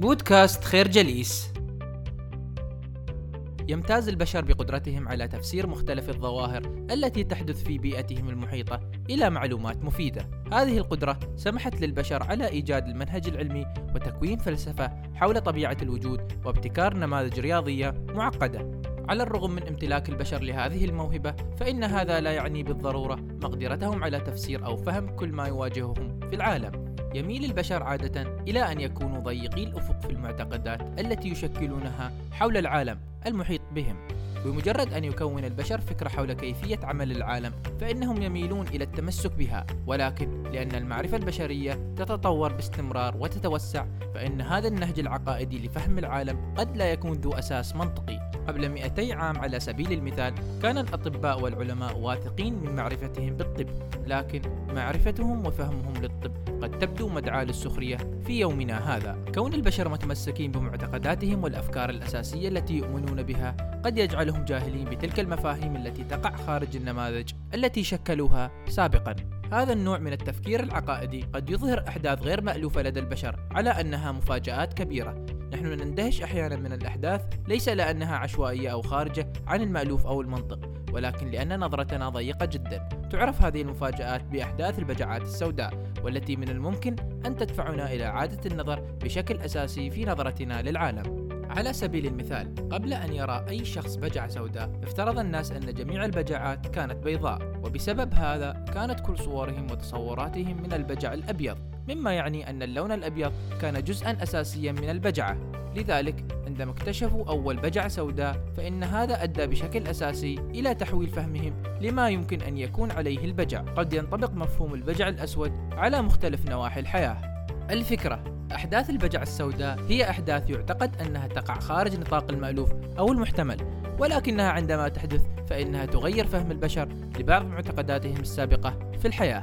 بودكاست خير جليس يمتاز البشر بقدرتهم على تفسير مختلف الظواهر التي تحدث في بيئتهم المحيطة إلى معلومات مفيدة. هذه القدرة سمحت للبشر على إيجاد المنهج العلمي وتكوين فلسفة حول طبيعة الوجود وابتكار نماذج رياضية معقدة. على الرغم من امتلاك البشر لهذه الموهبة، فإن هذا لا يعني بالضرورة مقدرتهم على تفسير أو فهم كل ما يواجههم في العالم. يميل البشر عادة إلى أن يكونوا ضيقي الأفق في المعتقدات التي يشكلونها حول العالم المحيط بهم. بمجرد أن يكون البشر فكرة حول كيفية عمل العالم فإنهم يميلون إلى التمسك بها ولكن لأن المعرفة البشرية تتطور باستمرار وتتوسع فإن هذا النهج العقائدي لفهم العالم قد لا يكون ذو أساس منطقي قبل 200 عام على سبيل المثال كان الأطباء والعلماء واثقين من معرفتهم بالطب لكن معرفتهم وفهمهم للطب قد تبدو مدعاة للسخرية في يومنا هذا. كون البشر متمسكين بمعتقداتهم والأفكار الأساسية التي يؤمنون بها قد يجعلهم جاهلين بتلك المفاهيم التي تقع خارج النماذج التي شكلوها سابقا. هذا النوع من التفكير العقائدي قد يظهر أحداث غير مألوفة لدى البشر على أنها مفاجآت كبيرة. نحن نندهش أحيانا من الأحداث ليس لأنها عشوائية أو خارجة عن المألوف أو المنطق ولكن لأن نظرتنا ضيقة جدا. تعرف هذه المفاجآت بأحداث البجعات السوداء والتي من الممكن أن تدفعنا إلى إعادة النظر بشكل أساسي في نظرتنا للعالم. على سبيل المثال قبل أن يرى أي شخص بجعة سوداء افترض الناس أن جميع البجعات كانت بيضاء وبسبب هذا كانت كل صورهم وتصوراتهم من البجع الأبيض مما يعني أن اللون الأبيض كان جزءا أساسيا من البجعة. لذلك عندما اكتشفوا أول بجعة سوداء فإن هذا أدى بشكل أساسي إلى تحويل فهمهم لما يمكن أن يكون عليه البجع. قد ينطبق مفهوم البجع الأسود على مختلف نواحي الحياة. الفكرة أحداث البجع السوداء هي أحداث يعتقد أنها تقع خارج نطاق المألوف أو المحتمل ولكنها عندما تحدث فإنها تغير فهم البشر لبعض معتقداتهم السابقة في الحياة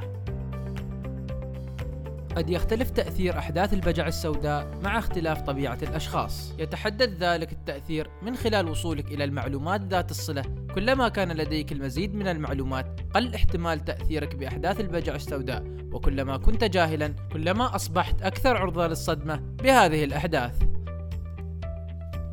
قد يختلف تأثير أحداث البجع السوداء مع اختلاف طبيعة الأشخاص. يتحدد ذلك التأثير من خلال وصولك إلى المعلومات ذات الصلة. كلما كان لديك المزيد من المعلومات، قل احتمال تأثيرك بأحداث البجع السوداء، وكلما كنت جاهلا، كلما أصبحت أكثر عرضة للصدمة بهذه الأحداث.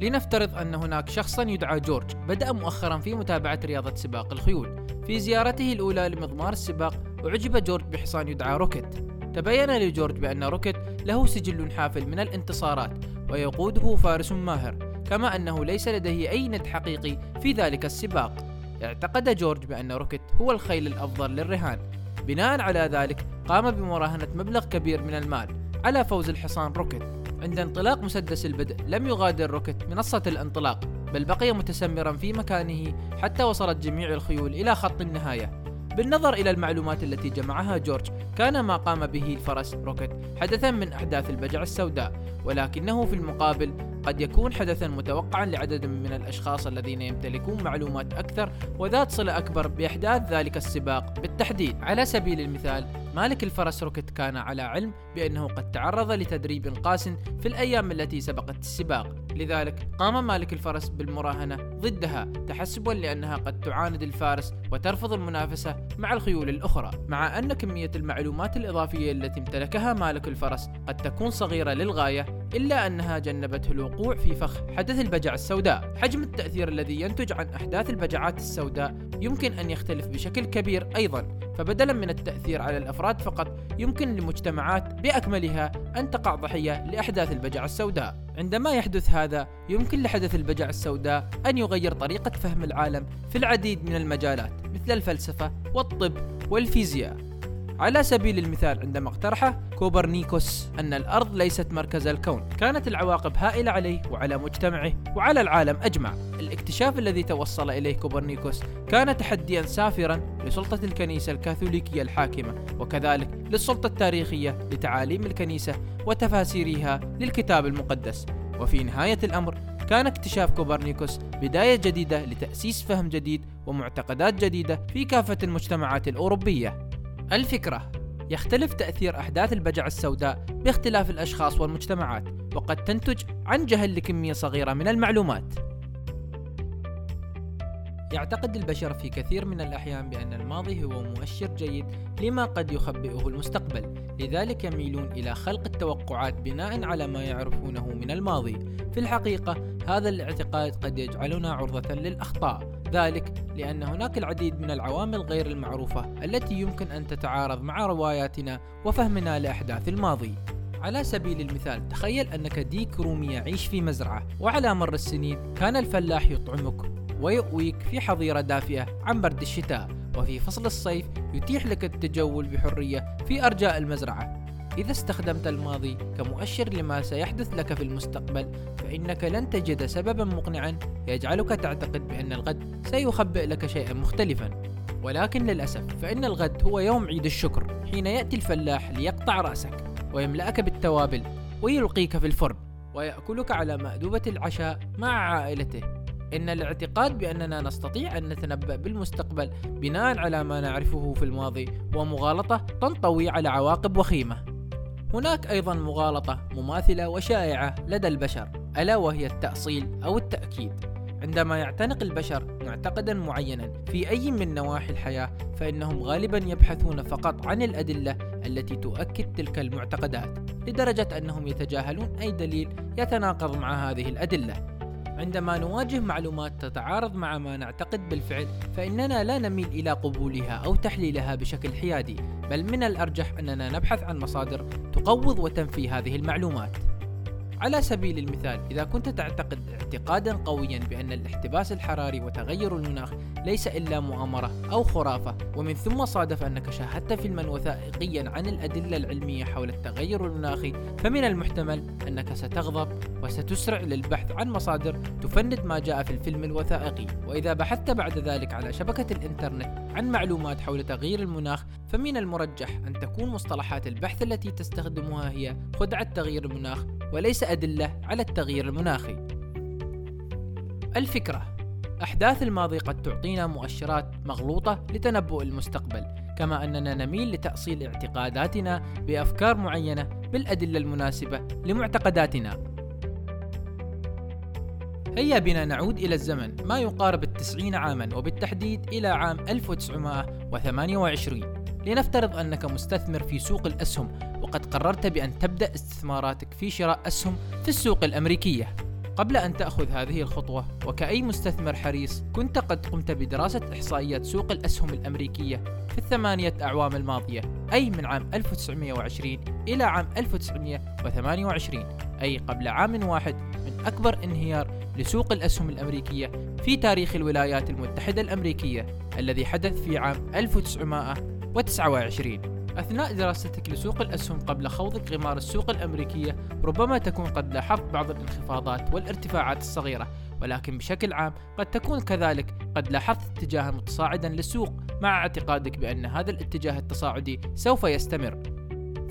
لنفترض أن هناك شخصا يدعى جورج بدأ مؤخرا في متابعة رياضة سباق الخيول. في زيارته الأولى لمضمار السباق أعجب جورج بحصان يدعى روكيت. تبين لجورج بأن روكيت له سجل حافل من الانتصارات ويقوده فارس ماهر. كما أنه ليس لديه أي ند حقيقي في ذلك السباق. اعتقد جورج بأن روكيت هو الخيل الأفضل للرهان. بناء على ذلك قام بمراهنة مبلغ كبير من المال على فوز الحصان روكيت. عند انطلاق مسدس البدء لم يغادر روكيت منصة الانطلاق بل بقي متسمرا في مكانه حتى وصلت جميع الخيول إلى خط النهاية. بالنظر إلى المعلومات التي جمعها جورج كان ما قام به الفرس روكيت حدثا من أحداث البجع السوداء ولكنه في المقابل قد يكون حدثا متوقعا لعدد من الأشخاص الذين يمتلكون معلومات أكثر وذات صلة أكبر بإحداث ذلك السباق بالتحديد. على سبيل المثال مالك الفرس روكيت كان على علم بأنه قد تعرض لتدريب قاس في الأيام التي سبقت السباق. لذلك قام مالك الفرس بالمراهنة ضدها تحسبا لأنها قد تعاند الفارس وترفض المنافسة مع الخيول الأخرى مع أن كمية المعلومات الإضافية التي امتلكها مالك الفرس قد تكون صغيرة للغاية إلا أنها جنبته الوقوع في فخ حدث البجع السوداء. حجم التأثير الذي ينتج عن أحداث البجعات السوداء يمكن أن يختلف بشكل كبير أيضا فبدلا من التأثير على الأفراد فقط يمكن لمجتمعات بأكملها أن تقع ضحية لأحداث البجع السوداء. عندما يحدث هذا يمكن لحدث البجع السوداء أن يغير طريقة فهم العالم في العديد من المجالات مثل الفلسفة والطب والفيزياء. على سبيل المثال عندما اقترح كوبرنيكوس أن الأرض ليست مركز الكون كانت العواقب هائلة عليه وعلى مجتمعه وعلى العالم أجمع. الاكتشاف الذي توصل إليه كوبرنيكوس كان تحديا سافرا لسلطة الكنيسة الكاثوليكية الحاكمة وكذلك للسلطة التاريخية لتعاليم الكنيسة وتفاسيرها للكتاب المقدس. وفي نهاية الأمر كان اكتشاف كوبرنيكوس بداية جديدة لتأسيس فهم جديد ومعتقدات جديدة في كافة المجتمعات الأوروبية. الفكرة يختلف تأثير أحداث البجع السوداء باختلاف الأشخاص والمجتمعات وقد تنتج عن جهل لكمية صغيرة من المعلومات. يعتقد البشر في كثير من الأحيان بأن الماضي هو مؤشر جيد لما قد يخبئه المستقبل لذلك يميلون إلى خلق التوقعات بناء على ما يعرفونه من الماضي. في الحقيقة هذا الاعتقاد قد يجعلنا عرضة للأخطاء ذلك لأن هناك العديد من العوامل غير المعروفة التي يمكن أن تتعارض مع رواياتنا وفهمنا لأحداث الماضي. على سبيل المثال تخيل أنك ديك رومي يعيش في مزرعة وعلى مر السنين كان الفلاح يطعمك ويؤويك في حظيرة دافئة عن برد الشتاء وفي فصل الصيف يتيح لك التجول بحرية في أرجاء المزرعة. إذا استخدمت الماضي كمؤشر لما سيحدث لك في المستقبل فإنك لن تجد سببا مقنعا يجعلك تعتقد بأن الغد سيخبئ لك شيئا مختلفا. ولكن للأسف فإن الغد هو يوم عيد الشكر حين يأتي الفلاح ليقطع رأسك ويملأك بالتوابل ويلقيك في الفرن ويأكلك على مأدوبة العشاء مع عائلته. إن الاعتقاد بأننا نستطيع أن نتنبأ بالمستقبل بناء على ما نعرفه في الماضي هو مغالطة تنطوي على عواقب وخيمة. هناك أيضا مغالطة مماثلة وشائعة لدى البشر ألا وهي التأصيل أو التأكيد. عندما يعتنق البشر معتقدا معينا في أي من نواحي الحياة فإنهم غالبا يبحثون فقط عن الأدلة التي تؤكد تلك المعتقدات لدرجة أنهم يتجاهلون أي دليل يتناقض مع هذه الأدلة. عندما نواجه معلومات تتعارض مع ما نعتقد بالفعل فإننا لا نميل إلى قبولها أو تحليلها بشكل حيادي بل من الأرجح أننا نبحث عن مصادر تقوض وتنفي هذه المعلومات. على سبيل المثال إذا كنت تعتقد اعتقادا قويا بأن الاحتباس الحراري وتغير المناخ ليس إلا مؤامرة أو خرافة ومن ثم صادف أنك شاهدت فيلما وثائقيا عن الأدلة العلمية حول التغير المناخي فمن المحتمل أنك ستغضب وستسرع للبحث عن مصادر تفند ما جاء في الفيلم الوثائقي. وإذا بحثت بعد ذلك على شبكة الإنترنت عن معلومات حول تغيير المناخ فمن المرجح أن تكون مصطلحات البحث التي تستخدمها هي خدعة تغيير المناخ وليس أدلة على التغيير المناخي. الفكرة أحداث الماضي قد تعطينا مؤشرات مغلوطة لتنبؤ المستقبل، كما أننا نميل لتأصيل اعتقاداتنا بأفكار معينة بالأدلة المناسبة لمعتقداتنا. هيا بنا نعود إلى الزمن ما يقارب التسعين عاما وبالتحديد إلى عام 1928 لنفترض أنك مستثمر في سوق الأسهم وقد قررت بأن تبدأ استثماراتك في شراء أسهم في السوق الأمريكية. قبل أن تأخذ هذه الخطوة وكأي مستثمر حريص كنت قد قمت بدراسة إحصائيات سوق الأسهم الأمريكية في الثمانية أعوام الماضية أي من عام 1920 إلى عام 1928 أي قبل عام واحد من أكبر انهيار لسوق الأسهم الأمريكية في تاريخ الولايات المتحدة الأمريكية الذي حدث في عام 1929 أثناء دراستك لسوق الأسهم قبل خوضك غمار السوق الأمريكية ربما تكون قد لاحظت بعض الانخفاضات والارتفاعات الصغيرة ولكن بشكل عام قد تكون كذلك قد لاحظت اتجاها متصاعدا للسوق مع اعتقادك بأن هذا الاتجاه التصاعدي سوف يستمر.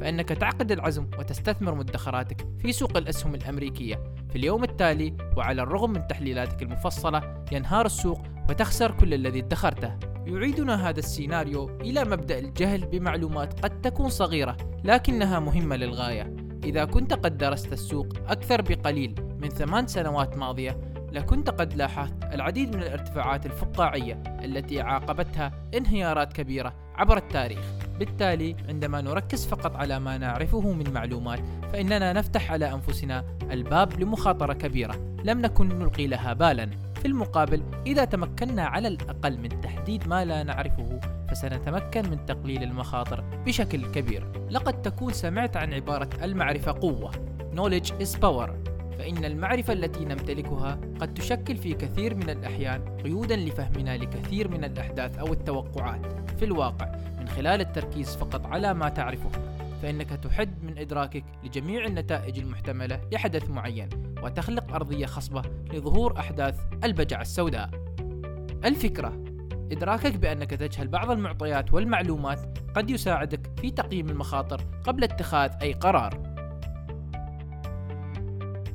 فإنك تعقد العزم وتستثمر مدخراتك في سوق الأسهم الأمريكية. في اليوم التالي وعلى الرغم من تحليلاتك المفصلة ينهار السوق وتخسر كل الذي ادخرته. يعيدنا هذا السيناريو إلى مبدأ الجهل بمعلومات قد تكون صغيرة لكنها مهمة للغاية. إذا كنت قد درست السوق أكثر بقليل من ثمان سنوات ماضية لكنت قد لاحظت العديد من الارتفاعات الفقاعية التي عاقبتها انهيارات كبيرة عبر التاريخ. بالتالي عندما نركز فقط على ما نعرفه من معلومات فإننا نفتح على أنفسنا الباب لمخاطرة كبيرة. لم نكن نلقي لها بالا. في المقابل إذا تمكنا على الأقل من تحديد ما لا نعرفه فسنتمكن من تقليل المخاطر بشكل كبير. لقد تكون سمعت عن عبارة المعرفة قوة Knowledge is power. فإن المعرفة التي نمتلكها قد تشكل في كثير من الأحيان قيودا لفهمنا لكثير من الأحداث أو التوقعات. في الواقع من خلال التركيز فقط على ما تعرفه فإنك تحد من إدراكك لجميع النتائج المحتملة لحدث معين وتخلق أرضية خصبة لظهور أحداث البجعة السوداء. الفكرة إدراكك بأنك تجهل بعض المعطيات والمعلومات قد يساعدك في تقييم المخاطر قبل اتخاذ أي قرار.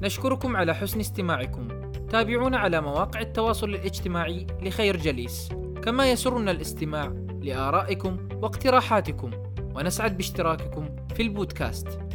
نشكركم على حسن استماعكم. تابعونا على مواقع التواصل الاجتماعي لخير جليس. كما يسرنا الاستماع لآرائكم واقتراحاتكم ونسعد باشتراككم في البودكاست.